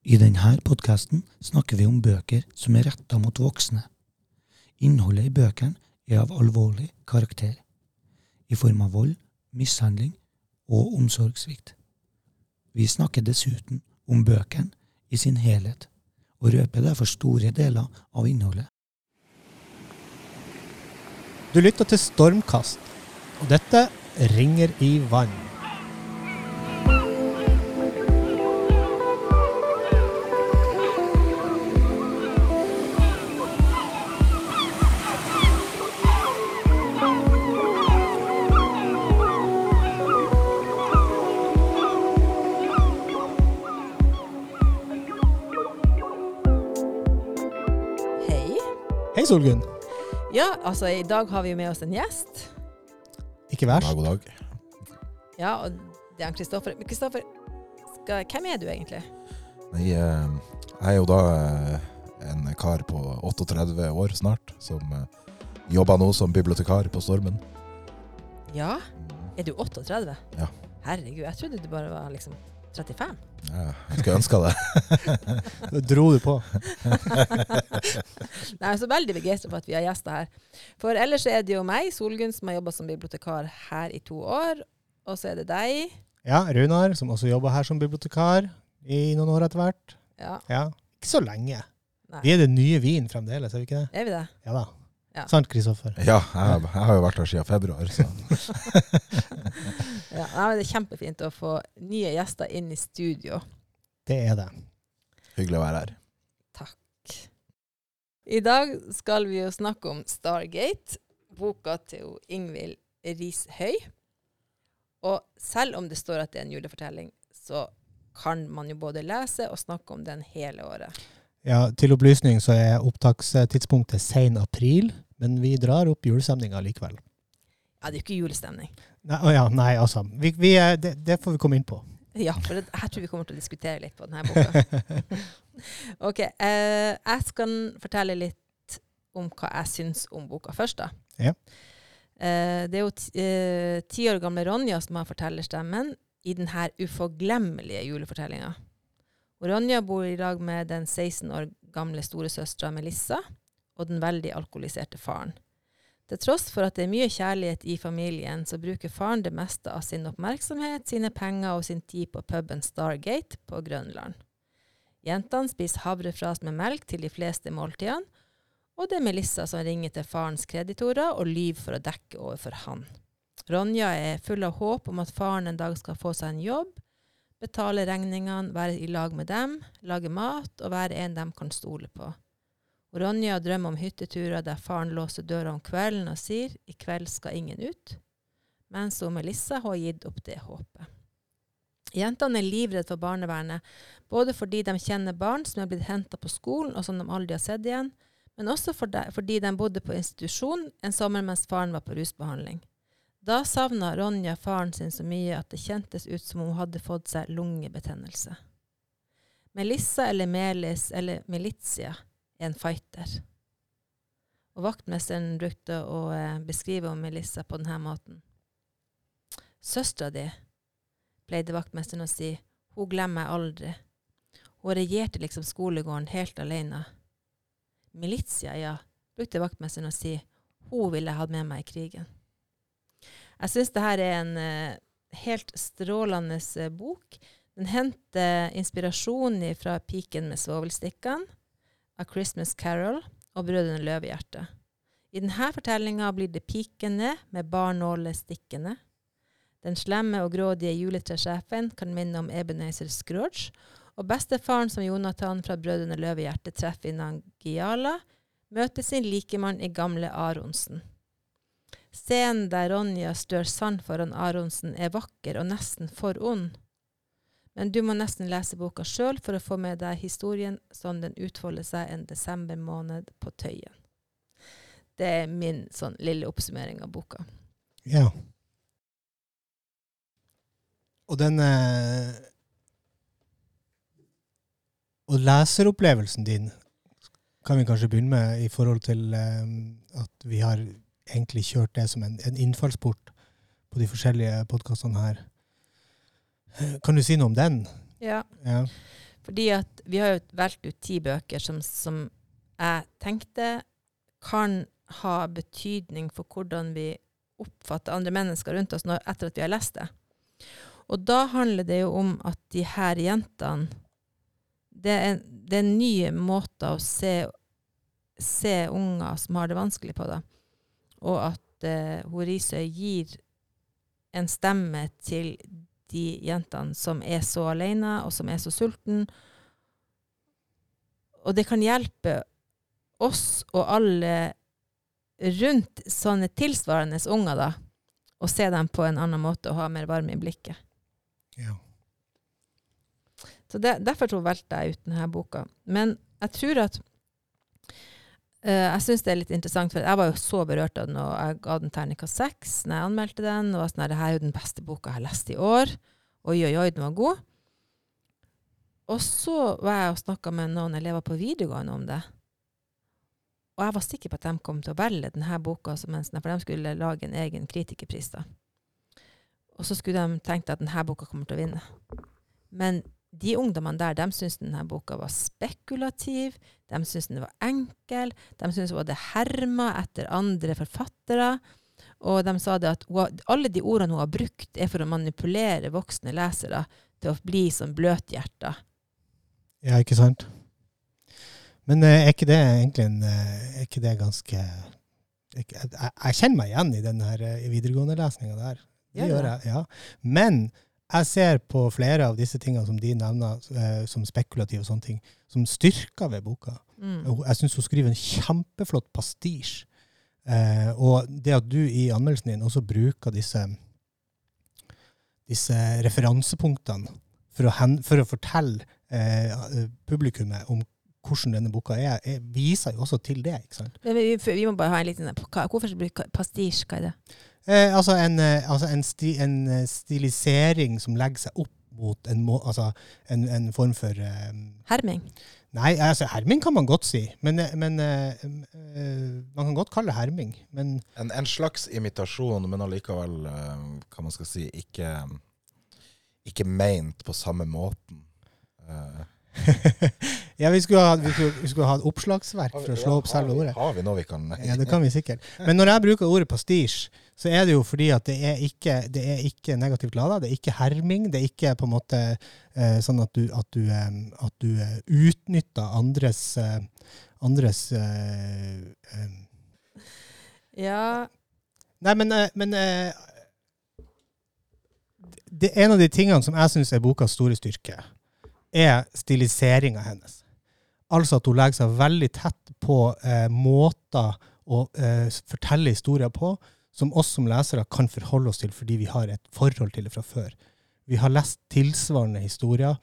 I denne podkasten snakker vi om bøker som er retta mot voksne. Innholdet i bøkene er av alvorlig karakter, i form av vold, mishandling og omsorgssvikt. Vi snakker dessuten om bøkene i sin helhet, og røper derfor store deler av innholdet. Du lytter til Stormkast, og dette ringer i vann. Solgunn. Ja, altså i dag har vi med oss en gjest. Ikke God verst. dag, god dag. Ja, og det er han Kristoffer. Men Kristoffer, skal- hvem er du egentlig? Nei, eh, jeg er jo da eh, en kar på 38 år snart, som eh, jobber nå som bibliotekar på Stormen. Ja, er du 38? Ja. Herregud, jeg trodde du bare var liksom 35. Jeg skulle ønske det. Da dro du på. Nei, jeg er så veldig begeistra for at vi har gjester her. For ellers er det jo meg, Solgunn, som har jobba som bibliotekar her i to år. Og så er det deg. Ja, Runar, som også jobber her som bibliotekar i noen år etter hvert. Ja, Ja, Ikke så lenge. Nei. Vi er det nye vin fremdeles, er vi ikke det? er vi det? Ja da. Ja. Sant, Kristoffer? Ja, jeg, jeg har jo vært her siden februar, så Ja, nei, det er kjempefint å få nye gjester inn i studio. Det er det. hyggelig å være her. Takk. I dag skal vi jo snakke om Stargate, boka til Ingvild Rishøi. Og selv om det står at det er en julefortelling, så kan man jo både lese og snakke om den hele året. Ja, Til opplysning så er opptakstidspunktet sen april, men vi drar opp julestemninga likevel. Ja, det er jo ikke julestemning. Nei, ja, nei altså. Vi, vi det, det får vi komme inn på. Ja, for det, her tror vi kommer til å diskutere litt på denne boka. ok, eh, jeg skal fortelle litt om hva jeg syns om boka først, da. Ja. Eh, det er jo ti, eh, år gamle Ronja som har fortellerstemmen i denne uforglemmelige julefortellinga. Ronja bor i lag med den 16 år gamle storesøstera Melissa og den veldig alkoholiserte faren. Til tross for at det er mye kjærlighet i familien, så bruker faren det meste av sin oppmerksomhet, sine penger og sin tid på puben Stargate på Grønland. Jentene spiser havrefras med melk til de fleste måltidene, og det er Melissa som ringer til farens kreditorer og lyver for å dekke overfor han. Ronja er full av håp om at faren en dag skal få seg en jobb, betale regningene, være i lag med dem, lage mat og være en de kan stole på. Og Ronja drømmer om hytteturer der faren låser døra om kvelden og sier 'i kveld skal ingen ut', mens hun Melissa har gitt opp det håpet. Jentene er livredde for barnevernet, både fordi de kjenner barn som er blitt henta på skolen og som de aldri har sett igjen, men også fordi de bodde på institusjon en sommer mens faren var på rusbehandling. Da savna Ronja faren sin så mye at det kjentes ut som om hun hadde fått seg lungebetennelse. Melissa eller Melis eller Milizia er en fighter. Og vaktmesteren brukte å eh, beskrive om Melissa på denne måten. Søstera di, pleide vaktmesteren å si, hun glemmer jeg aldri. Hun regjerte liksom skolegården helt alene. Militia, ja, brukte vaktmesteren å si, hun ville jeg hatt med meg i krigen. Jeg syns det her er en eh, helt strålende eh, bok. Den henter inspirasjon fra Piken med svovelstikkene, A Christmas Carol og Brødrene Løvehjerte. I denne fortellinga blir det pikene med barnåle stikkende. Den slemme og grådige juletresjefen kan minne om Ebenezer Scrooge, og bestefaren som Jonathan fra Brødrene Løvehjerte treffer i Nangiala, møter sin likemann i gamle Aronsen. Scenen der Ronja stør sand foran Aronsen er vakker og nesten for ond. Men du må nesten lese boka sjøl for å få med deg historien sånn den utfolder seg en desember måned på Tøyen. Det er min sånn lille oppsummering av boka. Ja. Og den eh, Og leseropplevelsen din kan vi kanskje begynne med i forhold til eh, at vi har egentlig kjørt det som en, en innfallsport på de forskjellige podkastene her. Kan du si noe om den? Ja. Ja. Fordi at vi har jo valgt ut ti bøker som, som jeg tenkte kan ha betydning for hvordan vi oppfatter andre mennesker rundt oss når, etter at vi har lest det. Og da handler det jo om at de her jentene Det er, det er nye måter å se, se unger som har det vanskelig på, da. Og at eh, Horisøy gir en stemme til de jentene som er så alene, og som er så sulten. Og det kan hjelpe oss og alle rundt sånne tilsvarende unger, da, å se dem på en annen måte og ha mer varme i blikket. Ja. Så det, Derfor valgte jeg ut denne boka. Men jeg tror at Jeg syns det er litt interessant, for jeg var jo så berørt av den, og jeg ga den terningkast seks når jeg anmeldte den. Og var sånn her, det her er jo den beste boka jeg har lest i år. Oi, oi, oi, den var god. Og så var jeg og snakka med noen elever på videregående om det. Og jeg var sikker på at de kom til å velge denne boka sånn, for de skulle lage en egen kritikerpris. da. Og så skulle de tenkt at denne boka kommer til å vinne. Men de ungdommene der de syntes denne boka var spekulativ, de syntes den var enkel, de syntes hadde herma etter andre forfattere. Og de sa det at hun, alle de ordene hun har brukt, er for å manipulere voksne lesere til å bli som bløthjerta. ja, ikke sant? Men eh, er ikke det egentlig en eh, Er ikke det ganske jeg, jeg, jeg kjenner meg igjen i den eh, videregående-lesninga der. Det ja, gjør jeg, ja. Men jeg ser på flere av disse tingene som de nevner, eh, som spekulative og sånne ting, som styrker ved boka. Mm. Jeg syns hun skriver en kjempeflott pastisj. Eh, og det at du i anmeldelsen din også bruker disse, disse referansepunktene for å, hen, for å fortelle eh, publikummet om hvordan denne boka er, er, viser jo også til det. ikke sant? Men vi, vi må bare ha en liten Hvorfor bruke pastisj? Hva er det? Eh, altså en, eh, altså en, sti, en eh, stilisering som legger seg opp mot en, må, altså en, en form for eh, Herming? Nei, altså herming kan man godt si. Men, eh, men eh, eh, man kan godt kalle det herming. Men En, en slags imitasjon, men allikevel, eh, hva man skal si, ikke, ikke meint på samme måten. Eh, ja, vi skulle, ha, vi, skulle, vi skulle ha et oppslagsverk for å slå opp selve ordet. Har vi noe vi kan Ja, det kan vi sikkert. Men når jeg bruker ordet pastisj, så er det jo fordi at det er ikke, det er ikke negativt lada. Det er ikke herming. Det er ikke på en måte eh, sånn at du, at du, eh, at du eh, utnytter andres, eh, andres eh, eh, Ja. Nei, men, men det, En av de tingene som jeg syns er bokas store styrke, er stiliseringa hennes. Altså at hun legger seg veldig tett på måter å fortelle historier på som oss som lesere kan forholde oss til fordi vi har et forhold til det fra før. Vi har lest tilsvarende historier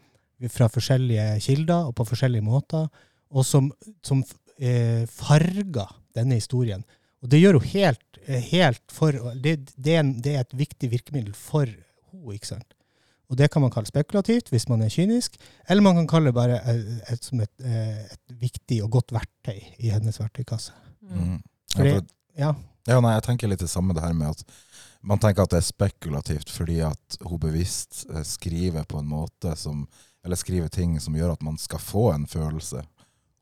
fra forskjellige kilder og på forskjellige måter, og som, som eh, farger denne historien. Og det gjør hun helt, eh, helt for det, det, er en, det er et viktig virkemiddel for henne, ikke sant? Og det kan man kalle spekulativt hvis man er kynisk, eller man kan kalle det bare et, et, som et, eh, et viktig og godt verktøy i hennes verktøykasse. Mm. Ja, for, Ja, ja, nei, jeg tenker litt det samme det her med at man tenker at det er spekulativt fordi at hun bevisst eh, skriver på en måte som Eller skriver ting som gjør at man skal få en følelse.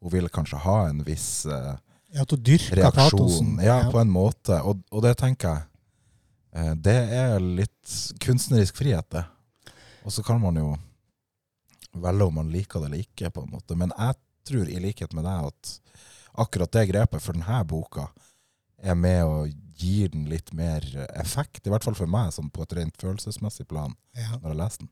Hun vil kanskje ha en viss eh, dyrker reaksjon. Ja, på en måte. Og, og det tenker jeg eh, Det er litt kunstnerisk frihet, det. Og så kan man jo velge om man liker det eller ikke, på en måte. Men jeg tror i likhet med deg at akkurat det grepet for denne boka er med og gir den litt mer effekt. I hvert fall for meg, sånn på et rent følelsesmessig plan, Ja. når jeg leser den.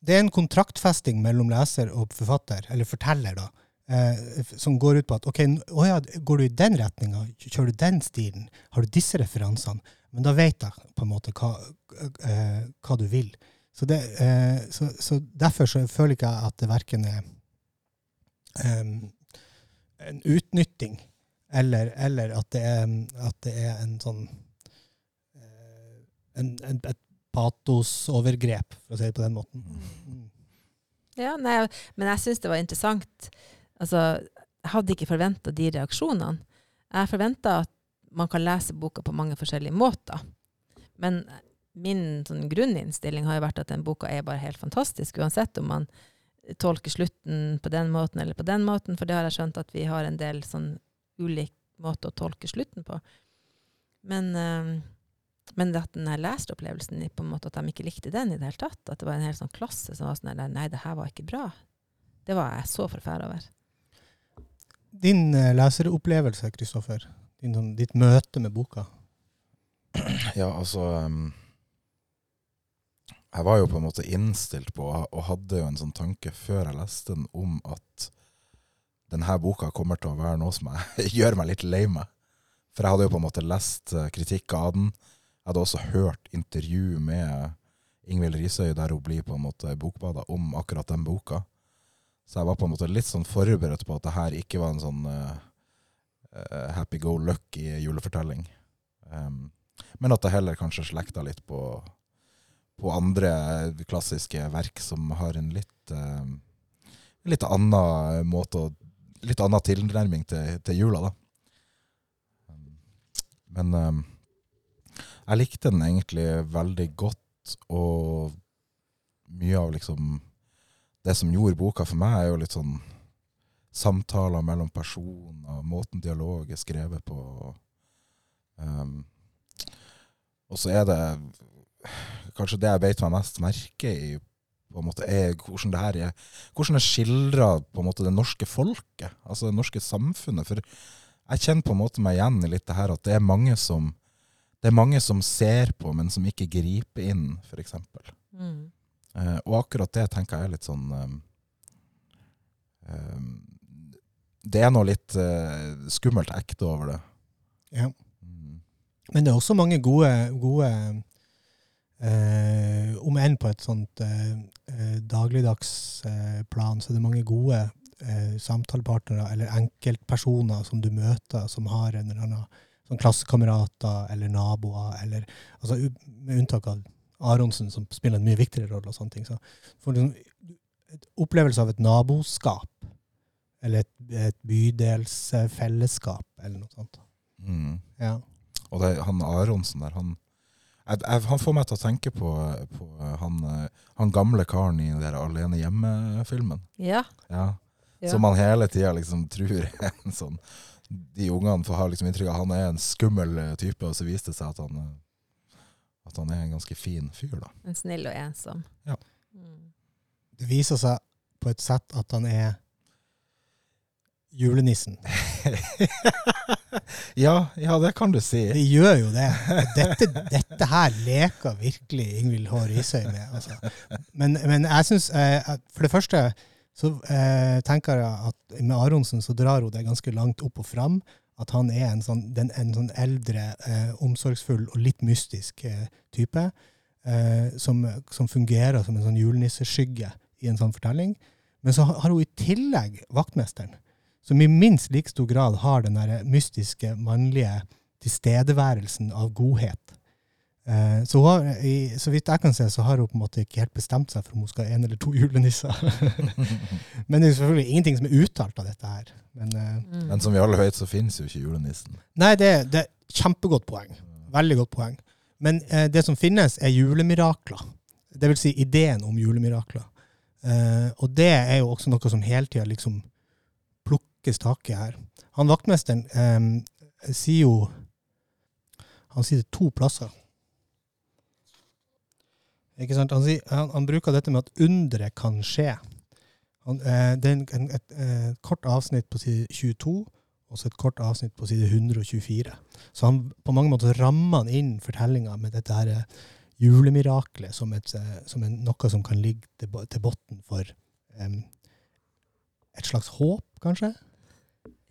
Det er en kontraktfesting mellom leser og forfatter, eller forteller, da, eh, som går ut på at ok, å ja, går du i den retninga, kjører du den stilen, har du disse referansene, men da vet jeg på en måte hva, eh, hva du vil. Så, det, eh, så, så derfor så føler ikke jeg at det verken er em, en utnytting, eller, eller at, det er, at det er en sånn eh, en, en, et patosovergrep, for å si det på den måten. Mm. Ja, nei, men jeg syns det var interessant. Altså, jeg hadde ikke forventa de reaksjonene. Jeg forventa at man kan lese boka på mange forskjellige måter. Men min sånn, grunninnstilling har jo vært at den boka er bare helt fantastisk, uansett om man tolker slutten på den måten eller på den måten, for det har jeg skjønt at vi har en del sånn ulik måte å tolke slutten på. Men, uh, men at den her leseropplevelsen, på en måte at de ikke likte den i det hele tatt, at det var en hel sånn klasse som var sånn der, Nei, det her var ikke bra. Det var jeg så forferda over. Din uh, leseropplevelse, Kristoffer. Sånn, ditt møte med boka. Ja, altså um, Jeg var jo på en måte innstilt på, og hadde jo en sånn tanke før jeg leste den, om at denne boka kommer til å være noe som jeg gjør meg litt lei meg. For jeg hadde jo på en måte lest eh, kritikk av den. Jeg hadde også hørt intervju med Ingvild Risøy der hun blir på en måte bokbada om akkurat den boka. Så jeg var på en måte litt sånn forberedt på at det her ikke var en sånn uh, happy go lucky julefortelling. Um, men at det heller kanskje slekta litt på, på andre klassiske verk som har en litt, uh, litt annen måte å Litt annen tilnærming til, til jula, da. Men um, jeg likte den egentlig veldig godt, og mye av liksom Det som gjorde boka for meg, er jo litt sånn samtaler mellom personer, måten dialog er skrevet på. Um, og så er det kanskje det jeg beit meg mest merke i, på en måte er hvordan det her er Hvordan det skildrer på en måte det norske folket, altså det norske samfunnet. For jeg kjenner på en måte meg igjen i litt det her at det er mange som det er mange som ser på, men som ikke griper inn, f.eks. Mm. Eh, og akkurat det tenker jeg er litt sånn eh, um, Det er noe litt uh, skummelt ekte over det. Ja. Mm. Men det er også mange gode, gode eh, Om enn på et sånt eh, eh, dagligdags eh, plan, så er det mange gode eh, samtalepartnere eller enkeltpersoner som du møter, som har en eller annen sånn klassekamerater eller naboer, eller altså, med unntak av Aronsen, som spiller en mye viktigere rolle. og sånne ting. Så får du liksom opplevelse av et naboskap, eller et, et bydelsfellesskap, eller noe sånt. Mm. Ja. Og det, han Aronsen der, han, jeg, jeg, han får meg til å tenke på, på han, eh, han gamle karen i den der Alene hjemme-filmen. Ja. Ja. ja. Som man hele tida liksom tror er en sånn De ungene får ha liksom inntrykk av at han er en skummel eh, type, og så viste det seg at han, eh, at han er en ganske fin fyr, da. En snill og ensom. Ja. Mm. Det viser seg på et sett at han er julenissen. ja, ja, det kan du si. Det gjør jo det. Dette, dette her leker virkelig Ingvild H. Risøy med. Altså. Men, men jeg syns For det første så eh, tenker jeg at med Aronsen så drar hun det ganske langt opp og fram. At han er en sånn, den, en sånn eldre, eh, omsorgsfull og litt mystisk eh, type. Eh, som, som fungerer som en sånn julenisseskygge i en sånn fortelling. Men så har hun i tillegg vaktmesteren, som i minst like stor grad har den der mystiske, mannlige tilstedeværelsen av godhet. Eh, så, hun har, i, så vidt jeg kan se, så har hun på en måte ikke helt bestemt seg for om hun skal ha en eller to julenisser. Men det er selvfølgelig ingenting som er uttalt av dette her. Men, eh, Mm. Men som vi alle vet, så finnes jo ikke julenissen. nei, det, det er kjempegodt poeng. Veldig godt poeng. Men eh, det som finnes, er julemirakler. Det vil si ideen om julemirakler. Eh, og det er jo også noe som hele tida liksom plukkes tak i her. Han vaktmesteren eh, sier jo Han sier det to plasser. Ikke sant? Han, sier, han, han bruker dette med at underet kan skje. Han, eh, det er en, et eh, kort avsnitt på side 22, og så et kort avsnitt på side 124. Så han på mange måter rammer han inn fortellinga med dette her eh, julemiraklet som, et, eh, som en, noe som kan ligge til, til bunnen for em, et slags håp, kanskje?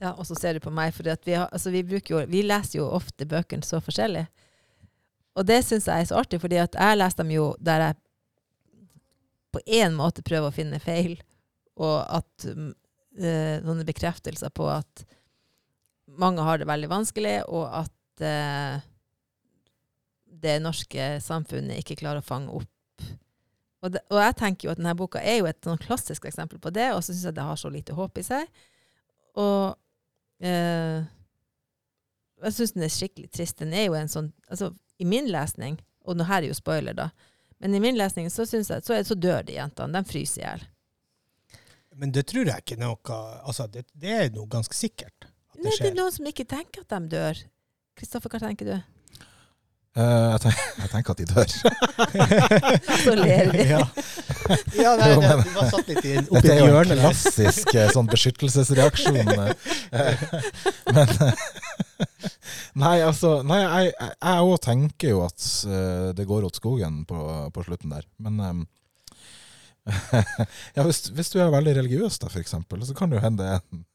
Ja, og så ser du på meg, for vi, har, altså vi, jo, vi leser jo ofte bøkene så forskjellig. Og det syns jeg er så artig, fordi jeg leser dem jo der jeg på en måte prøver å finne feil, og at eh, noen bekreftelser på at mange har det veldig vanskelig, og at øh, det norske samfunnet ikke klarer å fange opp. Og, det, og jeg tenker jo at denne boka er jo et sånn klassisk eksempel på det, og så syns jeg det har så lite håp i seg. Og eh, jeg syns den er skikkelig trist. Den er jo en sånn altså, I min lesning, og nå her er jo spoiler, da, men i min lesning så, synes jeg, så, så dør de jentene. De fryser i hjel. Men det tror jeg ikke noe Altså, det, det er noe ganske sikkert at Nei, det det er noen som ikke tenker at de dør. Kristoffer, hva tenker du? Eh, jeg, tenker, jeg tenker at de dør. Så ler vi. ja. ja, nei, det, du var satt litt i en- oppi Dette er jo en klassisk eh, sånn beskyttelsesreaksjon. eh. Men Nei, altså Nei, jeg òg tenker jo at eh, det går åt skogen på, på slutten der. Men eh, ja, hvis, hvis du er veldig religiøs, da, eksempel, så kan det jo hende en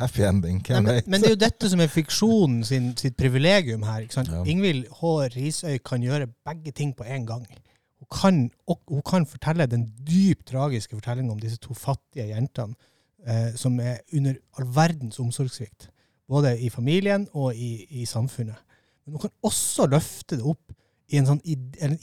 happy ending. Nei, men, men det er jo dette som er fiksjonen sin, sitt privilegium her. Ikke sant? Ja. Ingvild H. Risøy kan gjøre begge ting på en gang. Hun kan, hun kan fortelle den dypt tragiske fortellingen om disse to fattige jentene eh, som er under all verdens omsorgssvikt. Både i familien og i, i samfunnet. Men hun kan også løfte det opp i en, sånn, i,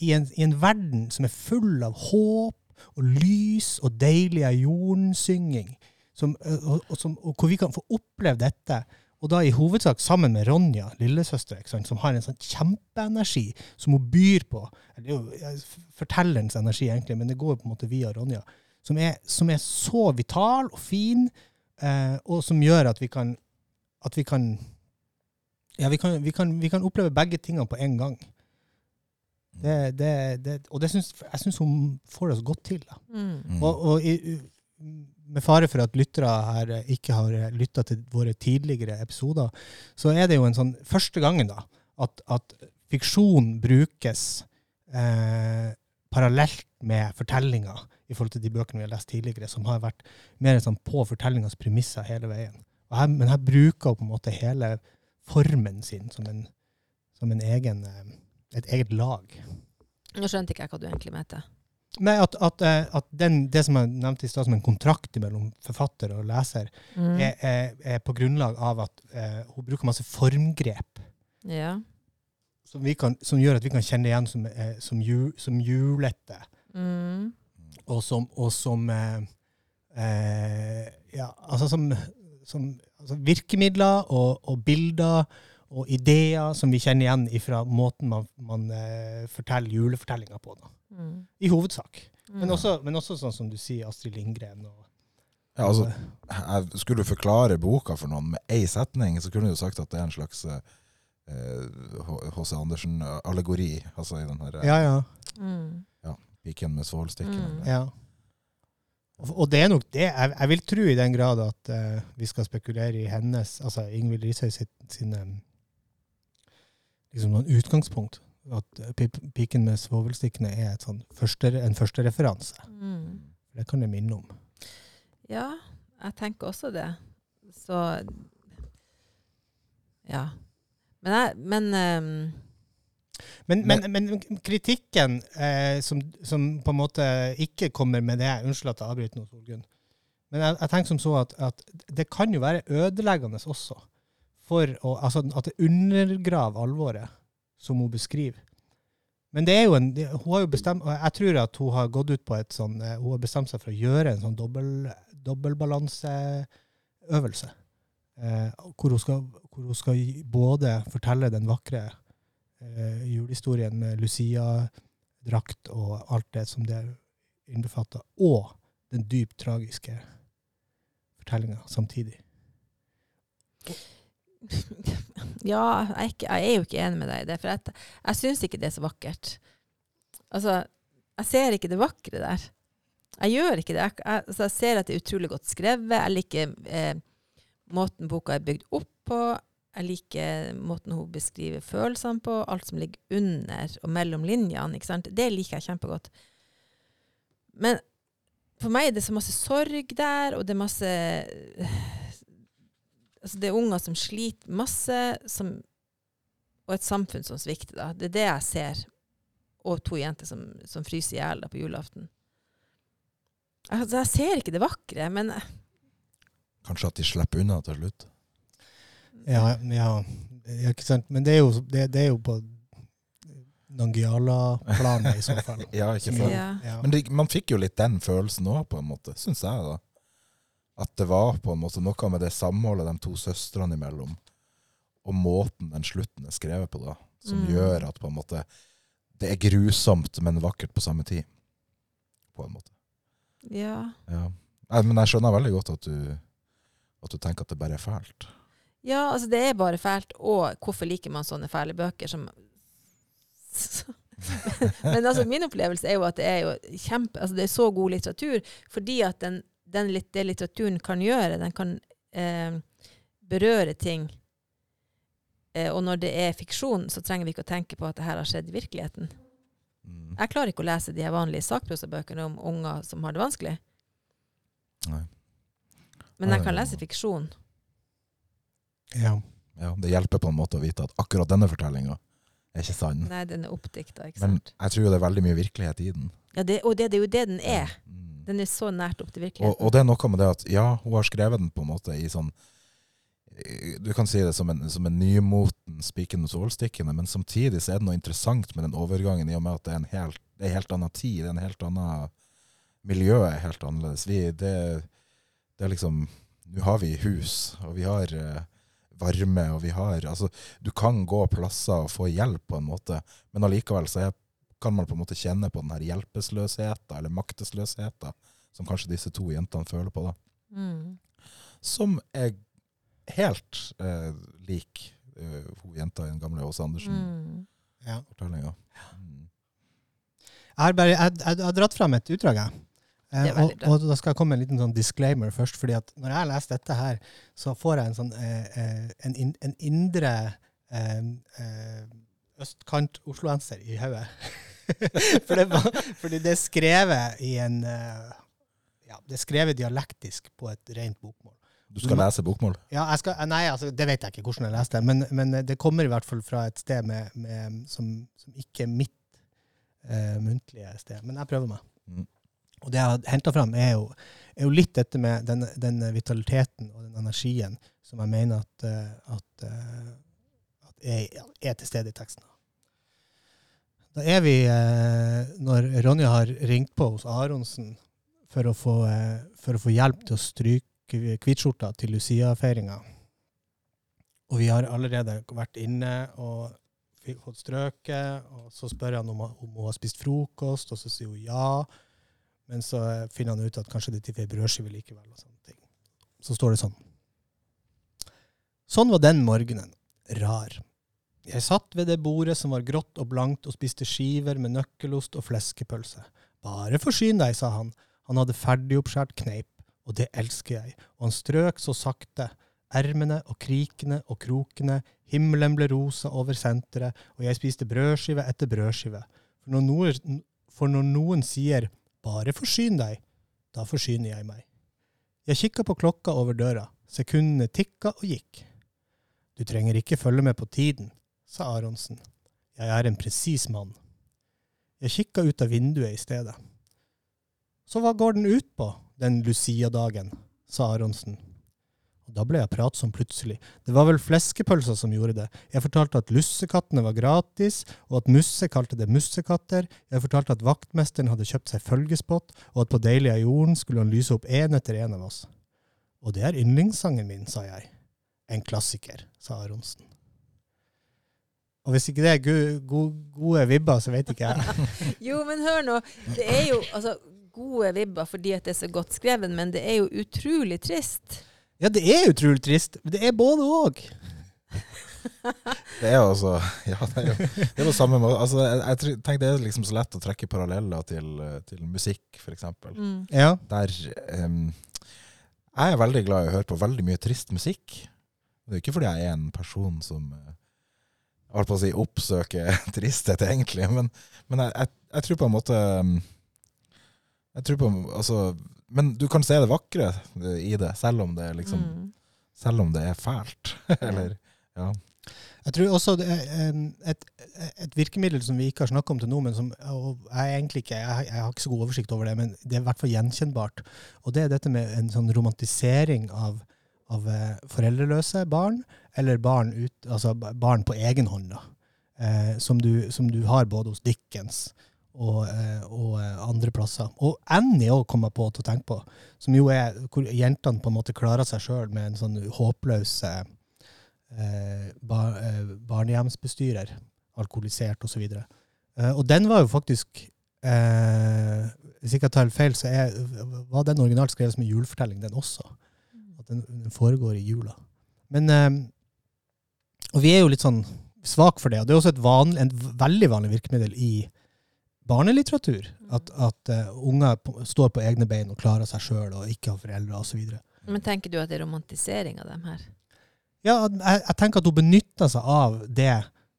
i, en, i en verden som er full av håp og lys og deilig jordsynging som, eh, og, og, som, og hvor vi kan få oppleve dette. Og da i hovedsak sammen med Ronja, lillesøster, ikke sant, som har en sånn kjempeenergi som hun byr på. Det er jo fortellerens energi, egentlig, men det går på en måte via Ronja. Som er, som er så vital og fin, eh, og som gjør at vi kan at vi kan ja, vi kan, vi kan, vi kan oppleve begge tingene på en gang. Det, det, det, og det syns, jeg syns hun får det så godt til. da. Mm. Mm. Og, og i, med fare for at lyttere her eh, ikke har lytta til våre tidligere episoder, så er det jo en sånn første gangen da, at, at fiksjon brukes eh, parallelt med fortellinga i forhold til de bøkene vi har lest tidligere, som har vært mer sånn på fortellingas premisser hele veien. Her, men her bruker hun på en måte hele formen sin som en, som en egen, eh, et eget lag. Nå skjønte ikke jeg hva du egentlig mente. Nei, at, at, eh, at den, det som jeg nevnte i stad som en kontrakt mellom forfatter og leser, Mm. er, er, er på grunnlag av at uh, hun bruker masse formgrep Ja. som, vi kan, som gjør at vi kan kjenne igjen som, eh, som, ju, som julete, Mm. og som, og som eh, eh, Ja, altså som, som altså virkemidler og, og bilder og ideer som vi kjenner igjen fra måten man, man uh, forteller julefortellinger på. Da. Mm. I hovedsak. Mm. Men også, men også sånn som du sier, Astrid Lindgren. Og, Ja, altså, jeg, skulle du forklare boka for noen med én setning, så kunne du sagt at det er en slags H.C. Andersen-allegori. Altså i den her eh, ja, ja. Mm. piken med svålstikken. Mm. Ja. Og og det er nok det. Jeg, jeg vil tro i den grad at eh, vi skal spekulere i hennes, altså Ingvild Rishøi sine sin eh, liksom noen utgangspunkt. At eh, piken med svovelstikkene er sånn første, en første referanse. Mm. Det kan det minne om. Ja, jeg tenker også det. Så Ja. Men jeg Men um Men, men, men kritikken eh, som, som på en måte ikke kommer med det Unnskyld at jeg avbryter nå, Solgunn. Men jeg, jeg tenker som så at, at det kan jo være ødeleggende også. For å, altså at det undergraver alvoret som hun beskriver. Men det er jo en, hun har jo bestemt, og jeg tror at hun har gått ut på et sånn, eh, hun har bestemt seg for å gjøre en sånn dobbel, dobbeltbalanseøvelse. Eh, hvor, hun skal, hvor hun skal både fortelle den vakre eh, julehistorien med Lucia-drakt og alt det som det innbefatter, og den dypt tragiske fortellinga samtidig. Ja, jeg er, jo ikke enig med deg i det. For jeg, jeg syns ikke det er så vakkert. Altså, jeg ser ikke det vakre der. Jeg gjør ikke det. Jeg, altså, jeg ser at det er utrolig godt skrevet. Jeg liker eh, måten boka er bygd opp på. Jeg liker måten hun beskriver følelsene på. Alt som ligger under og mellom linjene. Ikke sant? Det liker jeg kjempegodt. Men for meg er det så masse sorg der, og det er masse altså Det er unger som sliter masse, som, og et samfunn som svikter. Da. Det er det jeg ser. Og to jenter som, som fryser i hjel på julaften. Altså, jeg ser ikke det vakre, men Kanskje at de slipper unna til slutt. Ja, ja, ja ikke sant? Men det er jo, det, det er jo på Nangiala-planet i så fall. Ja, ikke sant. ja. Ja. Men det, man fikk jo litt den følelsen òg, på en måte, syns jeg. da. At det var på en måte noe med det samholdet de to søstrene imellom, og måten den slutten er skrevet på, da, som Mm. gjør at på en måte det er grusomt, men vakkert på samme tid. På en måte. ja. Ja. Men jeg skjønner veldig godt at du, at du tenker at det bare er fælt. Ja, altså det er bare fælt. Og hvorfor liker man sånne fæle bøker som Men altså, min opplevelse er jo at det er jo kjempe Altså det er så god litteratur fordi at den, den litt, det litteraturen kan gjøre, den kan eh, berøre ting. Eh, og når det er fiksjon, så trenger vi ikke å tenke på at det her har skjedd i virkeligheten. Mm. Jeg klarer ikke å lese de her vanlige sakprosabøkene om unger som har det vanskelig. Nei. Men jeg kan lese fiksjon. Ja. Ja, det hjelper på en måte å vite at akkurat denne fortellinga er ikke sann. Nei, den er oppdikta, ikke Men jeg tror jo det er veldig mye virkelighet i den. Ja, det, og det, det er jo det den er. Mm. Den er så nært opp til virkeligheten. og det er noe med det at ja, hun har skrevet den på en måte i sånn Du kan si det som en, som en nymoten spiken mot solstikkene, men samtidig så er det noe interessant med den overgangen i og med at det er en helt, det er helt annen tid, det er en helt annen miljø er helt annerledes. Vi, det, det er liksom Nå har vi hus, og vi har eh, varme, og vi har Altså, du kan gå plasser og få hjelp på en måte, men allikevel så er, kan man på en måte kjenne på den her hjelpeløsheten, eller maktesløsheten, som kanskje disse to jentene føler på, da. Mm. Som er helt eh, lik eh, jenta i den gamle Åse Andersen-fortellinga. Mm. ja. Mm. Jeg har, bare, jeg, jeg, jeg har dratt fram et utdrag, jeg. Eh, og, og da skal jeg komme med en liten sånn disclaimer først. fordi at når jeg leser dette her, så får jeg en sånn eh, eh, en, in, en indre eh, eh, østkant-osloenser i hodet. For det var- fordi det er skrevet i en eh, ja, Det er skrevet dialektisk på et rent bokmål. Du skal lese bokmål? Ja, jeg skal, eh, nei, altså, Det vet jeg ikke hvordan jeg leste, men, men det kommer i hvert fall fra et sted med, med, som, som ikke er mitt eh, muntlige sted. Men jeg prøver meg. Mm. Og det jeg har henta fram, er jo, er jo litt dette med den, den vitaliteten og den energien som jeg mener at, eh, at, eh, at er, er til stede i teksten. Da er vi, eh, når Ronja har ringt på hos Aronsen for å få, eh, for å få hjelp til å stryke hvitskjorta til Lucia-feiringa. Og vi har allerede vært inne og fått strøket, og så spør han om, om hun har spist frokost, og så sier hun ja. Men så eh, finner han ut at kanskje det er til ei brødskive likevel. og sånne ting. Så står det sånn. Sånn var den morgenen. Rar. Jeg satt ved det bordet som var grått og blankt, og spiste skiver med nøkkelost og fleskepølse. Bare forsyn deg, sa han. Han hadde ferdigoppskjært kneip, og det elsker jeg. Og han strøk så sakte. Ermene og krikene og krokene, himmelen ble rosa over senteret, og jeg spiste brødskive etter brødskive. For når noen, for når noen sier 'bare forsyn deg', da forsyner jeg meg. Jeg kikka på klokka over døra. Sekundene tikka og gikk. Du trenger ikke følge med på tiden, sa Aronsen. Jeg er en presis mann. Jeg kikka ut av vinduet i stedet. Så hva går den ut på, den Lucia-dagen, sa Aronsen. Og da ble jeg pratsom plutselig. Det var vel fleskepølsa som gjorde det. Jeg fortalte at lussekattene var gratis, og at Musse kalte det mussekatter. Jeg fortalte at vaktmesteren hadde kjøpt seg følgespott, og at på Deilige jorden skulle han lyse opp én etter én av oss. Og det er yndlingssangen min, sa jeg. En klassiker, sa Aronsen. Og hvis ikke det er gode, gode, gode vibber, så vet ikke jeg. Jo, men hør nå. Det er jo altså, gode vibber fordi at det er så godt skrevet, men det er jo utrolig trist. Ja, det er utrolig trist. Men det er både òg. Det er jo altså Ja, det er jo det er på samme måte. Altså, jeg, jeg tenker det er liksom så lett å trekke paralleller til, eh, til musikk, f.eks. Mm. Ja. Der um, Jeg er veldig glad i å høre på veldig mye trist musikk. Det er jo ikke fordi jeg er en person som eh, jeg holdt på å si oppsøke tristhet, egentlig, men, men jeg, jeg, jeg tror på en måte Jeg tror på Altså Men du kan se det vakre i det, selv om det er liksom Mm. Selv om det er fælt. Eller Ja. Jeg tror også det er et, et virkemiddel som vi ikke har snakka om til nå, men som og jeg egentlig ikke jeg, jeg har ikke så god oversikt over det, men det er i hvert fall gjenkjennbart. Og det er dette med en sånn romantisering av, av eh, foreldreløse barn, eller barn, ut, altså barn på egen hånd, da. Eh, som, du, som du har både hos Dickens og, eh, og eh, andre plasser. Og Annie òg kom på til å tenke på, som jo er hvor jentene på en måte klarer seg sjøl med en sånn håpløs eh, bar, eh, barnehjemsbestyrer, alkoholisert osv. Og, eh, og den var jo faktisk Hvis ikke jeg tar feil, så er, var den originalt skrevet som en julefortelling, den også. Den, den foregår i jula. Men eh, Og vi er jo litt sånn svak for det. Og det er også et vanlig, et veldig vanlig virkemiddel i barnelitteratur. At, at eh, unger står på egne bein og klarer seg sjøl og ikke har foreldre osv. Men tenker du at det er romantisering av dem her? Ja, jeg, jeg tenker at hun benytter seg av det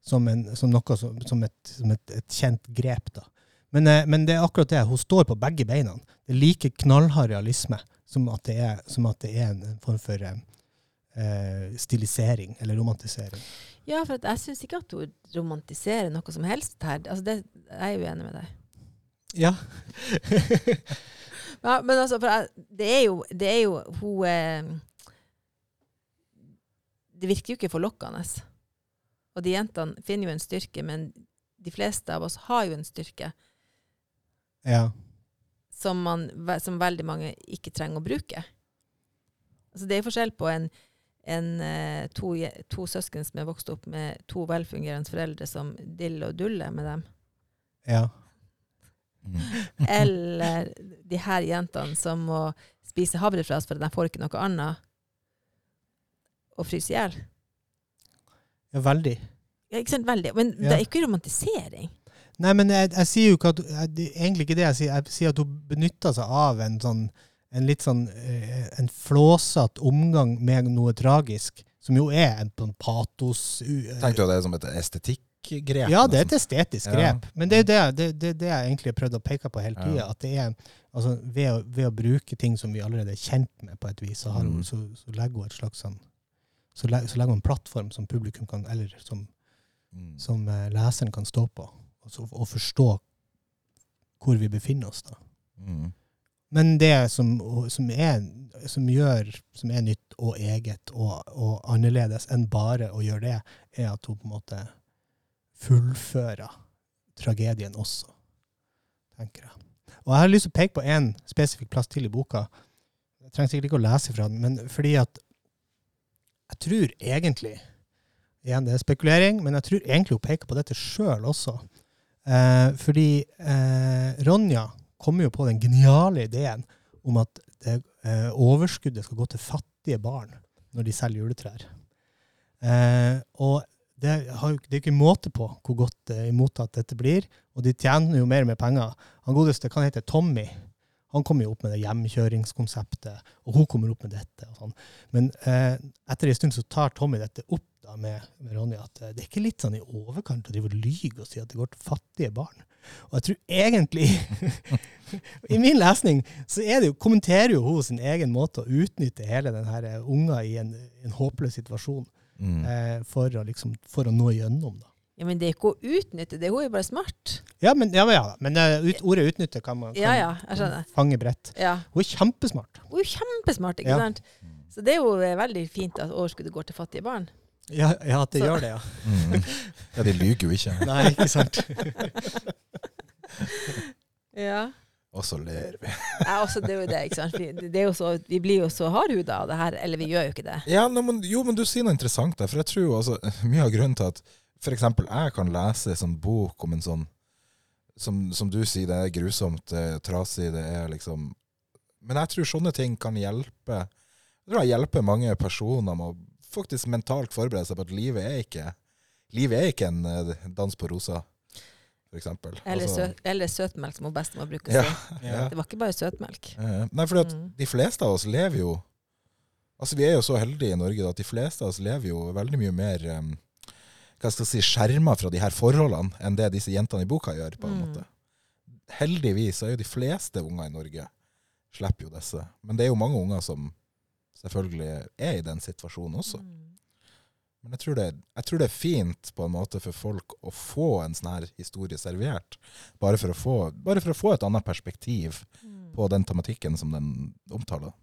som, en, som noe som, som, et, som et, et kjent grep. da. Men, eh, men det er akkurat det. Hun står på begge beina. Det er like knallhard realisme som at det er, som at det er en, form for eh, stilisering eller romantisering. Ja, for jeg syns ikke at hun romantiserer noe som helst her. Altså det, jeg er enig med deg. Ja. Ja, men altså, for jeg, det er jo, det er jo hun eh, Det virker jo ikke forlokkende. Og de jentene finner jo en styrke, men de fleste av oss har jo en styrke ja. Som, man, som veldig mange ikke trenger å bruke. Altså, det er forskjell på en, en, eh, to, to søsken som er vokst opp med to velfungerende foreldre som diller og duller med dem, ja. Mm. eller de her jentene som må spise havrefras for de får ikke noe annet, og fryse i hjel. ja veldig. Ja, ikke sant? Veldig. Men det er ikke romantisering. Nei, men jeg, jeg sier jo ikke at jeg, er egentlig ikke det jeg sier. Jeg sier at hun benytter seg av en sånn en litt sånn eh, en flåsete omgang med noe tragisk, som jo er en sånn patos u- Tenkte du det som et estetikkgrep? Ja, det er et estetisk Ja. grep. Men det er det, det, det, det jeg egentlig har prøvd å peke på hele tida. Ja. At det er altså, ved, å, ved å bruke ting som vi allerede er kjent med, på et vis, så, har hun, Mm. så, så legger hun et slags sånn så legger hun en plattform som publikum kan, eller som, Mm. som eh, leseren kan stå på, og, å forstå hvor vi befinner oss. da. Mm. Men det som, som, er, som gjør som er nytt og eget og, og annerledes enn bare å gjøre det, er at hun på en måte fullfører tragedien også, tenker jeg. Og jeg har lyst til å peke på en spesifikk plass til i boka. Jeg trenger sikkert ikke å lese fra den, men fordi at jeg tror egentlig Igjen, det er spekulering, men jeg tror egentlig hun peker på dette sjøl også. Eh, fordi eh, Ronja kommer jo på den geniale ideen om at det, eh, overskuddet skal gå til fattige barn når de selger juletrær. Eh, og det, har, det er ikke måte på hvor godt eh, mottatt dette blir, og de tjener jo mer med penger. Han godeste kan hete Tommy. Han kommer jo opp med det hjemkjøringskonseptet, og hun kommer opp med dette. og sånn. Men eh, etter en stund så tar Tommy dette opp da med, med Ronny, at eh, det er ikke litt sånn i overkant å drive og lyge og si at det går til fattige barn. Og jeg tror egentlig I min lesning så er det jo, kommenterer jo hun sin egen måte å utnytte hele den her eh, unga i en, en håpløs situasjon Mm. eh, for, å liksom, for å nå gjennom. da. Ja, men det er ikke å utnytte, det er hun er bare smart. Ja, men, ja, ja, men eh, ut, ordet 'utnytte' kan man kan, Ja, ja, jeg skjønner. fange bredt. Ja. Hun er kjempesmart. Hun er kjempesmart, ikke Ja. sant? Så det er jo eh, veldig fint at overskuddet går til fattige barn. Ja, ja at det Så- gjør det, ja. Mm. Ja, de lyver jo ikke. Nei, ikke sant. Ja. Og så ler vi. Ja, også det er jo det, ikke sant? Vi, det er jo så, vi blir jo så hardhuda av det her, eller vi gjør jo ikke det. Ja, no, men, jo, men du sier noe interessant der. For jeg tror jo altså, mye av grunnen til at for eksempel jeg kan lese en sånn bok om en sånn som, som du sier, det er grusomt, det er trasig, det er liksom Men jeg tror sånne ting kan hjelpe Jeg tror det hjelper mange personer med å faktisk mentalt forberede seg på at livet er ikke Livet er ikke en eh, dans på roser, for eksempel. Eller, Altså, søt, eller søtmelk, som bestemor bruker å ja, si. ja. Det var ikke bare søtmelk. Nei, for Mm. de fleste av oss lever jo Altså Vi er jo så heldige i Norge at de fleste av oss lever jo veldig mye mer um, hva skal jeg si, skjerma fra de her forholdene enn det disse jentene i boka gjør. på en Mm. måte. Heldigvis er jo de fleste unger i Norge slipper jo disse. Men det er jo mange unger som selvfølgelig er i den situasjonen også. Mm. Men jeg tror, det, jeg tror det er fint på en måte for folk å få en sånn her historie servert. Bare for å få, for å få et annet perspektiv Mm. på den tematikken som den omtaler.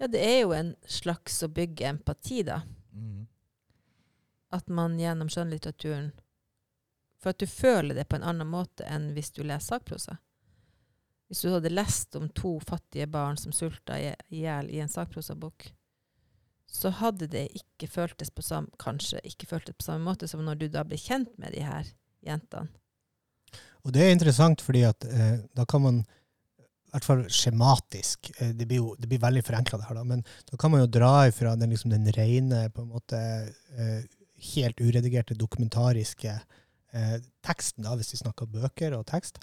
Ja, det er jo en slags å bygge empati, da. Mm. At man gjennom skjønnlitteraturen For at du føler det på en annen måte enn hvis du leser sakprosa. Hvis du hadde lest om to fattige barn som sulta i hjel i en sakprosabok, så hadde det ikke føltes på samme, kanskje ikke føltes på samme måte som når du da blir kjent med de her jentene. Og det er interessant, fordi at eh, da kan man i hvert fall skjematisk eh, det, blir jo, det blir veldig forenkla, det her, da, men da kan man jo dra ifra den, liksom, den rene, på en måte eh, helt uredigerte, dokumentariske eh, teksten, da, hvis vi snakker bøker og tekst.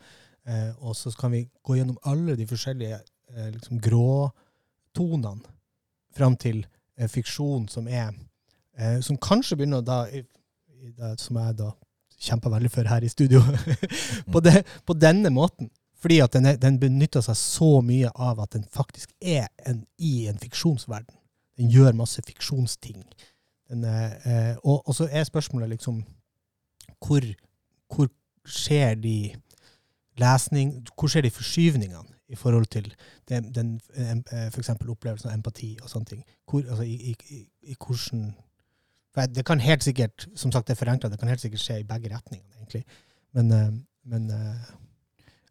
Eh, og så kan vi gå gjennom alle de forskjellige eh, liksom, gråtonene fram til eh, fiksjon som er eh, Som kanskje begynner da, i, i det, som jeg da kjemper veldig for her i studio, på, det, på denne måten. Fordi at den, er, den benytter seg så mye av at den faktisk er en, i en fiksjonsverden. Den gjør masse fiksjonsting. Er, eh, og, og så er spørsmålet liksom hvor, hvor skjer de lesning, hvor skjer de forskyvningene i forhold til den, den eh, eksempel opplevelsen av empati og sånne ting? Hvor, altså, i, i, i, hvordan Det kan helt sikkert som sagt det er forenkla, det kan helt sikkert skje i begge retningene, egentlig. Men, eh, men eh,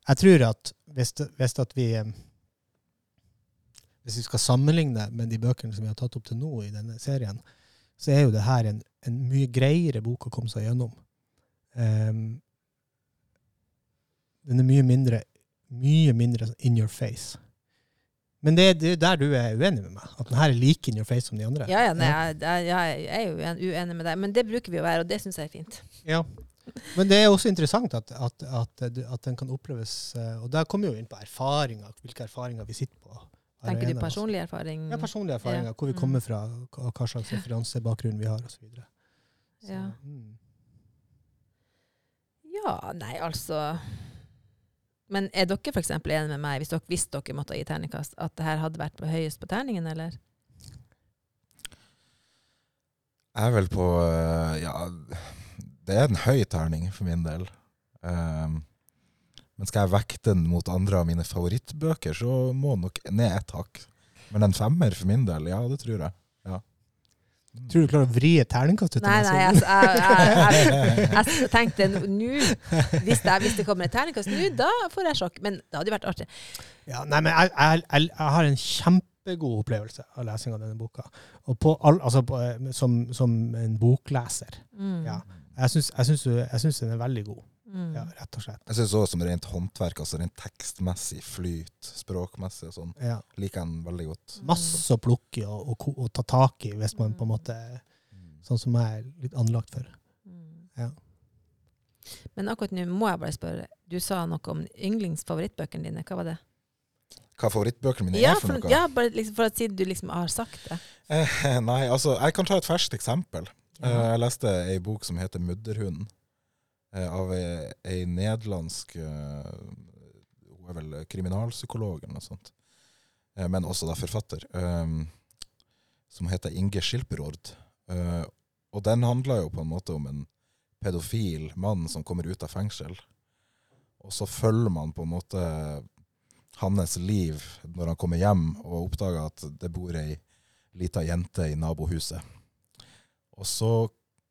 jeg tror at hvis, hvis at vi eh, Hvis vi skal sammenligne med de bøkene som vi har tatt opp til nå i denne serien, så er jo det her en, en mye greiere bok å komme seg gjennom. Um, den er mye mindre mye mindre sånn in your face. Men det, er- er der du er uenig med meg. At den her er like in your face som de andre. Ja, ja, nei, jeg, jeg, jeg er jo uenig med deg, men det bruker vi å være, og det syns jeg er fint. Ja. Men det er også interessant at, at, at, at den kan oppleves eh, Og der kommer vi jo inn på erfaringer, hvilke erfaringer vi sitter på. Tenker du personlig erfaring? Ja, personlige erfaringer. Ja. Hvor vi Mm. kommer fra, hva hva slags referansebakgrunn vi har, osv. Ja. Mm. Ja, nei, altså Men er dere f.eks. enige med meg, hvis dere visste dere måtte gi terningkast, at det her hadde vært på høyest på terningen, eller? Jeg er vel på eh, Ja, det er en høy terning for min del. Um, men skal jeg vekte den mot andre av mine favorittbøker, så må den nok ned ett hakk. Men en femmer for min del, ja, det tror jeg. Ja. Tror du du klarer å vri et terningkast ut av Nei, meg, nei, jeg, jeg, jeg, jeg, jeg tenkte nå hvis, det- hvis det kommer et terningkast nå, da får jeg sjokk. Men det hadde jo vært artig. Ja, nei, men jeg, jeg, jeg, jeg har en kjempegod opplevelse av lesing av denne boka. Og på all, altså på, eh, som, som en bokleser. Mm. Ja. Jeg syns, den er veldig god, Mm. ja, rett og slett. Jeg syns òg som rent håndverk, altså rent tekstmessig, flyt, språkmessig og sånn, Ja. liker jeg den veldig godt. Masse å plukke og, og, og ta tak i, hvis man på en måte Sånn som jeg er litt anlagt for. Mm. Ja. Men akkurat nå må jeg bare spørre. Du sa noe om yndlingsfavorittbøkene dine. Hva var det? Hva favorittbøkene mine Ja, er for for, noe? ja, bare liksom for at siden du liksom har sagt det. Eh, nei, altså, jeg kan ta et ferskt eksempel. Eh, jeg leste ei bok som heter 'Mudderhunden', eh, av ei, ei nederlandsk eh, Hun er vel kriminalpsykolog eller noe sånt, men også da forfatter, som heter Inge Schilperord. Eh, og den handler jo på en måte om en pedofil mann som kommer ut av fengsel. Og så følger man på en måte hans liv når han kommer hjem og oppdager at det bor ei lita jente i nabohuset. Og så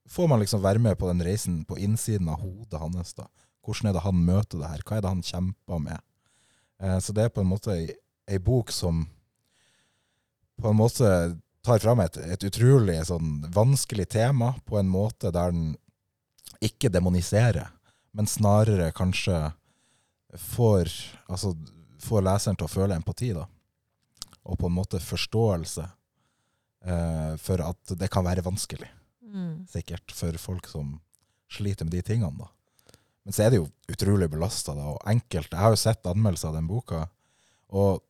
får man liksom være med på den reisen på innsiden av hodet hans. da. Hvordan er det han møter det her? Hva er det han kjemper med? Eh, så det er på en måte ei, bok som på en måte tar fram et, et utrolig sånn vanskelig tema på en måte der den ikke demoniserer, men snarere kanskje får, altså, får leseren til å føle empati, da. Og på en måte forståelse eh, for at det kan være vanskelig, Mm. sikkert, for folk som sliter med de tingene, da. Men så er det jo utrolig belasta, da, og enkelt. Jeg har jo sett anmeldelser av den boka, og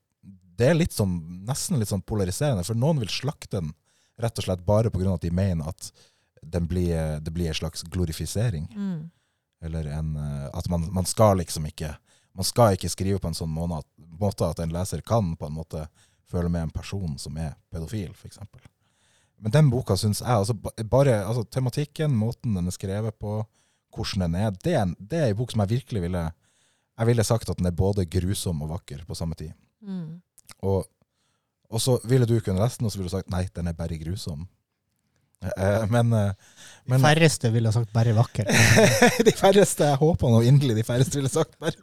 det er litt sånn, nesten litt sånn polariserende, for noen vil slakte den rett og slett bare pga. at de mener at den blir, det blir en slags glorifisering. Mm. Eller en, eh, at man, man skal liksom ikke Man skal ikke skrive på en sånn måte at, en leser kan på en måte føle med en person som er pedofil, f.eks. Men den boka syns jeg altså, bare altså, Tematikken, måten den er skrevet på, hvordan den er, det er en, det er en bok som jeg virkelig ville Jeg ville sagt at den er både grusom og vakker på samme tid. Mm. Og, og så ville du kunne lest den, og så ville du sagt nei, den er bare grusom. Eh, Men, eh, De færreste ville sagt bare vakker. de færreste, jeg håper nå inderlig de færreste ville sagt bare,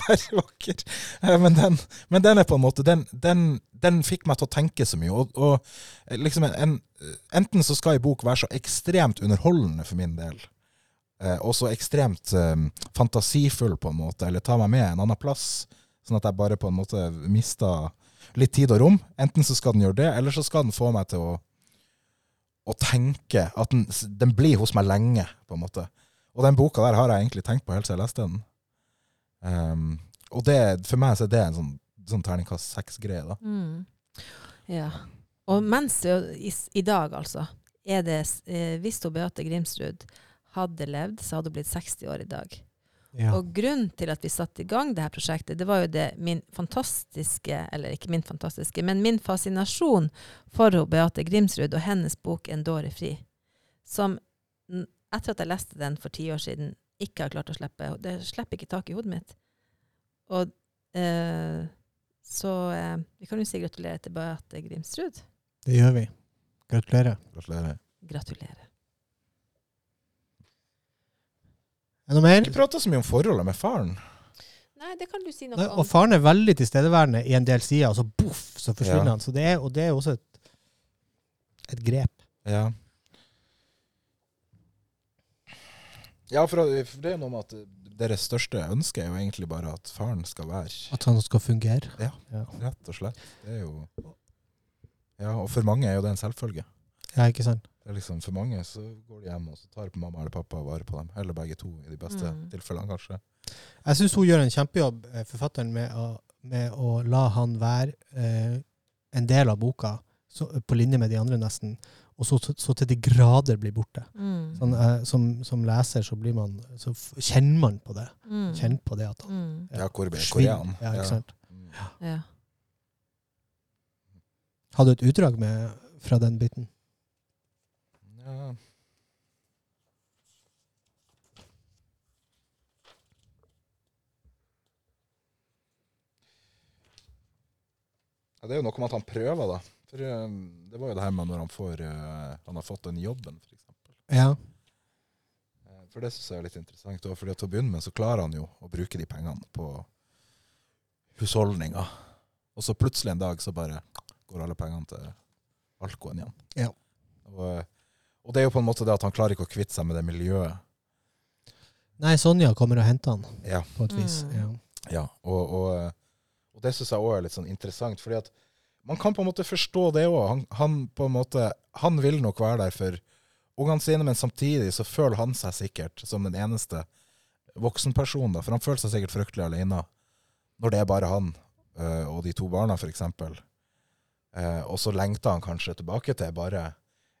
bare vakker. Eh, Men den, men den er på en måte Den, den, den fikk meg til å tenke så mye. Og, og liksom en, enten så skal en bok være så ekstremt underholdende for min del og så ekstremt fantasifull, på en måte, eller ta meg med en annen plass. Sånn at jeg bare på en måte mister litt tid og rom. Enten så skal den gjøre det, eller så skal den få meg til å, å tenke at den, den blir hos meg lenge, på en måte. Og den boka der har jeg egentlig tenkt på helt siden jeg leste den. Um, og det, for meg så er det en sånn, sånn terningkast seks-greie, da. Mm. Ja. Og mens i, i dag, altså, er det eh, Hvis Beate Grimsrud hadde levd, så hadde hun blitt 60 år i dag. Ja. Og grunnen til at vi satte i gang det her prosjektet, det var jo det min fantastiske, eller ikke min fantastiske, men min fascinasjon for Beate Grimsrud og hennes bok 'En dåre fri', som etter at jeg leste den for ti år siden, ikke har klart å slippe. Det slipper ikke tak i hodet mitt. Og eh, så eh, vi kan jo si gratulerer til Beate Grimsrud. Det gjør vi. Gratulerer. Gratulerer. Gratulerer. Er det noe mer? Ikke prata så mye om forholdet med faren. Nei, det kan du si noe Nei, om. og faren er veldig tilstedeværende i en del sider, og så boff, så forsvinner Ja. han. Så det er, og det er også et, et grep. Ja. Ja, for, det er jo noe med at deres største ønske er jo egentlig bare at faren skal være At han skal fungere. Ja. Rett og slett. Det er jo Ja, og for mange er jo det en selvfølge. Ja, ikke sant? Det er liksom For mange så går de hjem og så tar mamma eller pappa vare på dem. Eller begge to, i de beste Mm. tilfellene, kanskje. Jeg syns hun gjør en kjempejobb, eh, forfatteren, med å, med å la han være eh, en del av boka, så, på linje med de andre, nesten. Og så, så til de grader blir borte. Mm. Sånn, eh, som, som leser så, blir man, så f- kjenner man på det. Mm. Kjenner på det at han Mm. Ja, hvor forsvinner. korean? Ja, ikke sant? Ja. Ja. Hadde du et utdrag med, fra den biten? Ja. Ja, det er jo noe med at han prøver, da. For eh, Det var jo det her med når han får eh, Han har fått den jobben, f.eks. Ja. Eh, For det syns jeg er litt interessant. Også, fordi at Til å begynne med så klarer han jo å bruke de pengene på husholdninga. Og så plutselig en dag så bare går alle pengene til alkoen igjen. Ja. Og, og det er jo på en måte det at han klarer ikke å kvitte seg med det miljøet. Nei, Sonja kommer og henter han, Ja. på et vis. Mm. Ja. Ja, og, og, eh, og det syns jeg òg er litt sånn interessant, fordi at man kan på en måte forstå det òg. Han, han på en måte, han vil nok være der for ungene sine, men samtidig så føler han seg sikkert som den eneste voksenpersonen. da, For han føler seg sikkert fryktelig alene når det er bare han eh, og de to barna, f.eks. Uh, og så lengter han kanskje tilbake til bare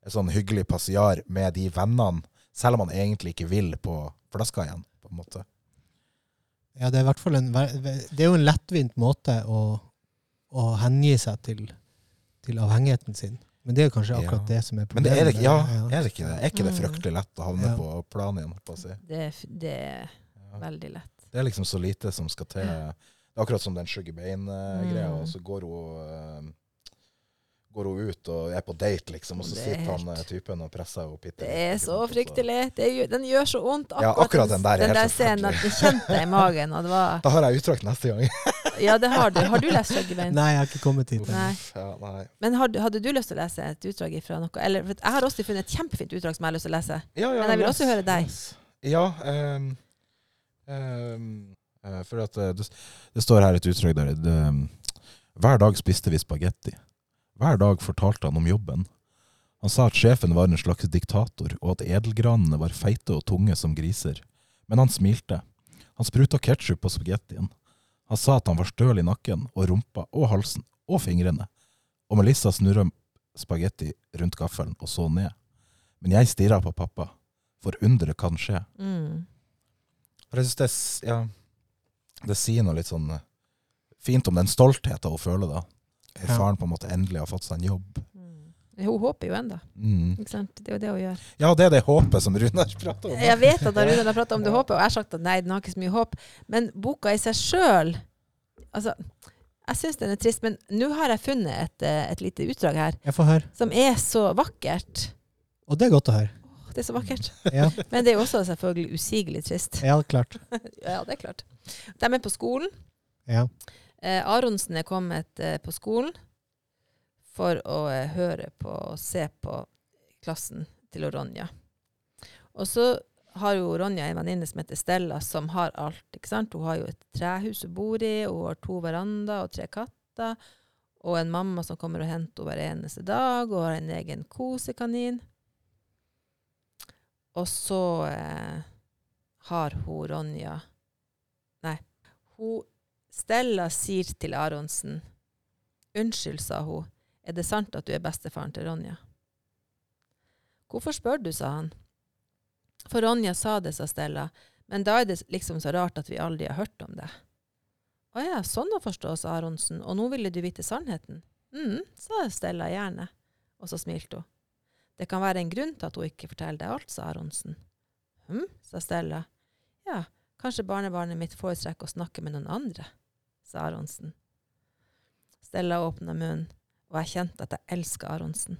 en sånn hyggelig passiar med de vennene, selv om han egentlig ikke vil på flaska igjen. på en måte. Ja, det er i hvert fall en, det er jo en lettvint måte å, å hengi seg til, til avhengigheten sin. Men det er kanskje akkurat Ja. det som er Men problemet. det er, det, ja, er det ikke det? Er ikke det Mm. fryktelig lett å havne Ja. på planen igjen? På å si? Det, det er veldig lett. Det er liksom så lite som skal til. Det er akkurat som den Sugar Bane-greia, Mm. og så går hun, eh, går hun ut og er på date, liksom, og så er sitter han helt- eh, typen og presser henne bitte Det er så fryktelig. Det gjør, den gjør så vondt. Ja, akkurat den der er den der scenen. at du kjente det i magen. Og det var, Da har jeg uttrakt neste gang. ja, det har du. Har du lest Skjeggebein? Nei, jeg har ikke kommet hit. Nei. Ja, nei. Men hadde, hadde du lyst til å lese et utdrag fra noe? Eller, for jeg har også funnet et kjempefint utdrag som jeg har lyst til å lese. Ja, ja, Men jeg vil også høre deg. Yes. Ja, Um, um, for at eh, det, det står her et utdrag der. Det, ehm, hver dag spiste vi spagetti. Hver dag fortalte han om jobben. Han sa at sjefen var en slags diktator, og at edelgranene var feite og tunge som griser. Men han smilte. Han spruta ketsjup på spagettien. Han sa at han var støl i nakken og rumpa og halsen og fingrene. Og Melissa snurra spagetti rundt gaffelen og så ned. Men jeg stirra på pappa, for underet kan skje. Mm. Jeg synes det, ja, det sier noe litt sånn eh, fint om den stoltheten hun føler da. Ja. Faren på en måte endelig har fått seg en jobb. Mm. Hun håper jo ennå. Mm. Ikke sant? Det er jo det hun gjør. Ja, det er det håpet som Runar prater om. Jeg vet at Runar har pratet om det håpet, og jeg har sagt at nei, den har ikke så mye håp. Men boka i seg sjøl Altså, jeg syns den er trist, men nå har jeg funnet et, eh, et lite utdrag her Jeg får høre. som er så vakkert. Og det er godt å høre. Åh, Det er så vakkert. Ja, Men det er jo også selvfølgelig usigelig trist. ja klart. Ja, det er klart. De er på skolen. Ja. Eh, Aronsen er kommet eh, på skolen for å eh, høre på og se på klassen til Ronja. Og så har jo Ronja en venninne som heter Stella, som har alt. ikke sant? Hun har jo et trehus hun bor i, hun har to verandaer og tre katter. Og en mamma som kommer og henter henne hver eneste dag, og har en egen kosekanin. Og så eh, har hun Ronja Nei. Hun Stella sier til Aronsen Unnskyld, sa hun. Er det sant at du er bestefaren til Ronja? Hvorfor spør du, sa han. For Ronja sa det, sa Stella, men da er det liksom så rart at vi aldri har hørt om det. Å ja, sånn å forstå, sa Aronsen, og nå ville du vite sannheten? mm, sa Stella gjerne, og så smilte hun. Det kan være en grunn til at hun ikke forteller deg alt, sa Aronsen. hm, sa Stella. Ja, kanskje barnebarnet mitt foretrekker å snakke med noen andre, sa Aronsen. Stella åpna munnen, og jeg kjente at jeg elska Aronsen.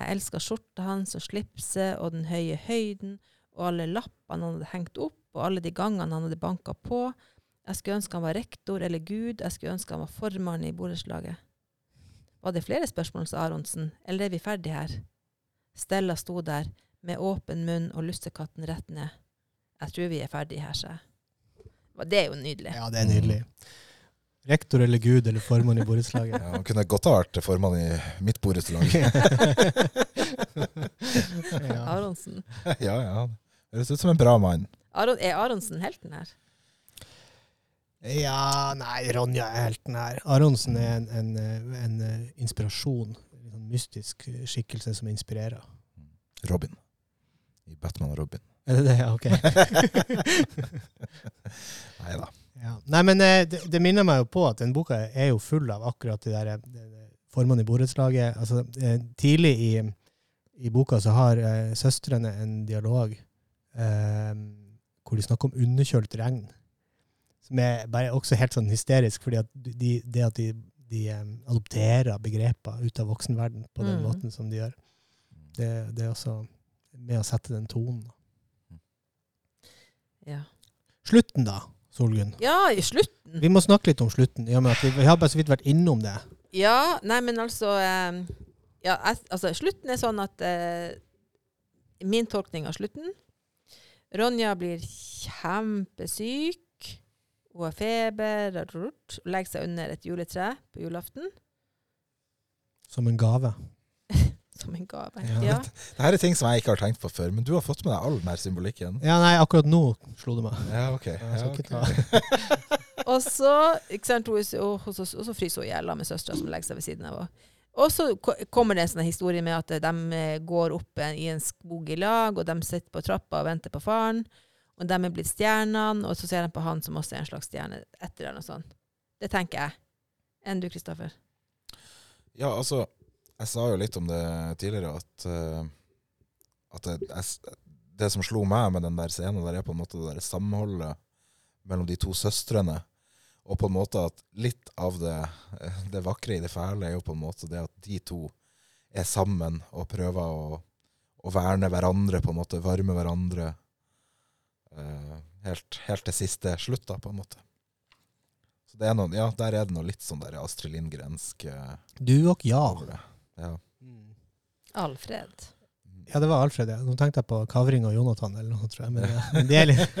Jeg elska skjorta hans og slipset og den høye høyden og alle lappene han hadde hengt opp, og alle de gangene han hadde banka på. Jeg skulle ønske han var rektor eller Gud, jeg skulle ønske han var formann i borettslaget. Var det flere spørsmål, sa Aronsen, eller er vi ferdige her? Stella sto der, med åpen munn og lussekatten rett ned. Jeg tror vi er ferdige her, sa jeg. Det er jo nydelig. Ja, det er nydelig. Rektor eller gud eller formann i borettslaget. Ja, han kunne godt ha vært formann i mitt borettslag. ja. Aronsen. ja, ja. Høres ut som en bra mann. Aron, er Aronsen helten her? ja, nei, Ronja er helten her. Aronsen er en, en, en, eh, inspirasjon. En sånn mystisk skikkelse som inspirerer. Robin. I Batman og Robin. Er det det? Ja, ok. Nei da. Ja. Nei, men eh, det, det minner meg jo på at den boka er jo full av akkurat de der eh, formene i borettslaget. Altså, eh, tidlig i, i boka så har eh, søstrene en dialog eh, hvor de snakker om underkjølt regn. Som er bare også helt sånn hysterisk, fordi at de, det at de, de um, adopterer begreper ut av voksenverden på den Mm. måten som de gjør, det, det er også med å sette den tonen. Ja. Slutten, da, Solgunn. ja, i slutten. Vi må snakke litt om slutten. i og med at vi, vi har bare så vidt vært innom det. Ja, nei, men altså eh, ja, altså, slutten er sånn at eh, Min tolkning av slutten Ronja blir kjempesyk. Hun har feber og legger seg under et juletre på julaften Som en gave. Som en gave. Ja. Ja. Dette er ting som jeg ikke har tenkt på før, men du har fått med deg all den her symbolikken. Ja, nei, akkurat nå slo det meg. Ja, ok. Ja, skal ok. ikke ta. Og så, ikke sant, hun, og, og, så, og så fryser hun i hjel med søstera som legger seg ved siden av henne. Og så kommer det en sånn historie med at de eh, går opp en, i en skog i lag, og de sitter på trappa og venter på faren. Og de er blitt stjernene, og så ser de på han som også er en slags stjerne etter eller noe sånt. Det tenker jeg. Enn du, Kristoffer? Ja, altså, jeg sa jo litt om det tidligere, at, eh, at det, jeg, det som slo meg med den der scenen, der er på en måte det der samholdet mellom de to søstrene. Og på en måte at litt av det, eh, det vakre i det fæle er jo på en måte det at de to er sammen og prøver å, å verne hverandre, på en måte, varme hverandre. eh, helt, helt til siste slutt, da, på en måte. Så det er noe, ja, der er det noe litt sånn der Astrid Lindgrensk eh, Du og ja. Over Mm. Alfred. Ja, det var Alfred, ja. Nå tenkte jeg på Kavring og Jonathan, eller noe, tror jeg. Men, men det er litt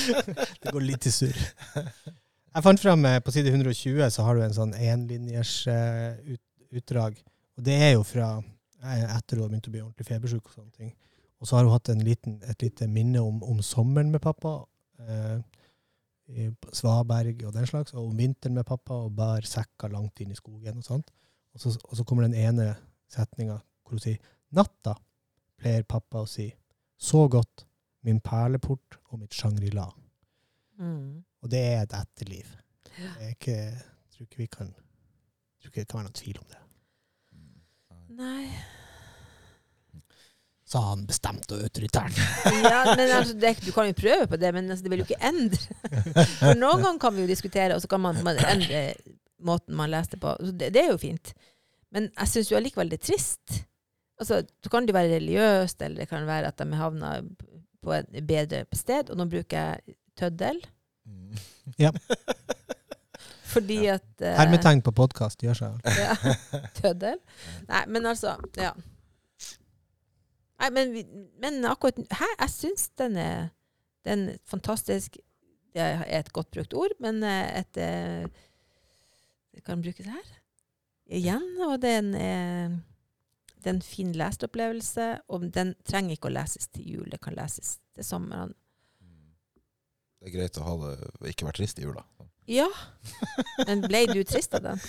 Det går litt i surr. Jeg fant frem eh, på side 120 så har du en sånn enlinjers eh, ut, utdrag. Og det er jo fra eh, etter hun har begynt å bli ordentlig febersjuk og sånne ting. Og så har hun hatt en liten, et lite minne om, om sommeren med pappa. Eh, i Svaberg og den slags, og om vinteren med pappa, og bar sekker langt inn i skogen og sånt. Og så, og så kommer den ene setninga hvor hun sier Natta pleier pappa å si. Så godt. Min perleport og mitt Shangri-La. Mm. Og det er et etterliv. Det er ikke, jeg tror ikke vi kan tror ikke det kan være noen tvil om det. Nei Sa han bestemt og autoritært. ja, men altså, det, Du kan jo prøve på det, men altså, det vil jo ikke endre. For Noen ganger kan vi jo diskutere, og så kan man, man endre måten man leste på. Så det, det er jo fint. Men jeg syns jo allikevel det er trist. Altså, Så kan det jo være religiøst, eller det kan være at de havna på et bedre sted. Og nå bruker jeg tøddel. Mm. Fordi at uh, Hermetegn på podkast gjør seg. Ja, tøddel. Nei, men altså Ja. Nei, men, men akkurat her, jeg syns den er Den er fantastisk Det er et godt brukt ord, men eh, et eh, Det kan brukes her igjen. Og den er, det er en fin leseopplevelse, og den trenger ikke å leses til jul. Det kan leses til sommeren. Det er greit å ha det, ikke være trist i jula. Ja, men ble du trist av den?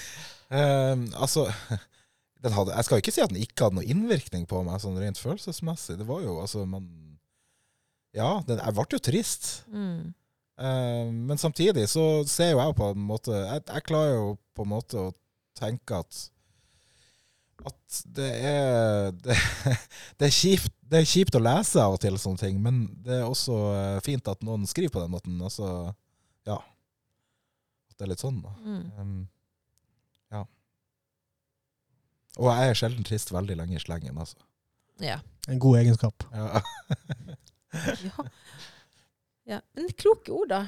um, altså den hadde, Jeg skal ikke si at den ikke hadde noen innvirkning på meg sånn rent følelsesmessig. Det var jo altså man Ja, den, jeg ble jo trist. Mm. Eh, men samtidig så ser jo jeg på en måte Jeg, jeg klarer jo på en måte å tenke at at det er det, det, er kjipt, det er kjipt å lese av og til sånne ting, men det er også eh, fint at noen skriver på den måten. Altså, ja. At det er litt sånn, da. Mm. Um, ja. Og jeg er sjelden trist veldig lenge i slengen, altså. Ja. En god egenskap. Ja. ja. Ja. Men kloke ord, da.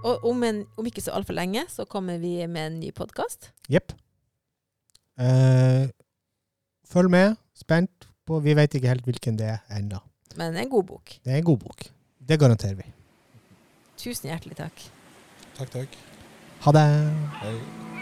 Og om, en, om ikke så altfor lenge så kommer vi med en ny podkast. Jepp. Eh, følg med. Spent på Vi vet ikke helt hvilken det er ennå. Men en god bok. Det er en god bok. Det garanterer vi. Tusen hjertelig takk. takk, takk. Ha det. Hei.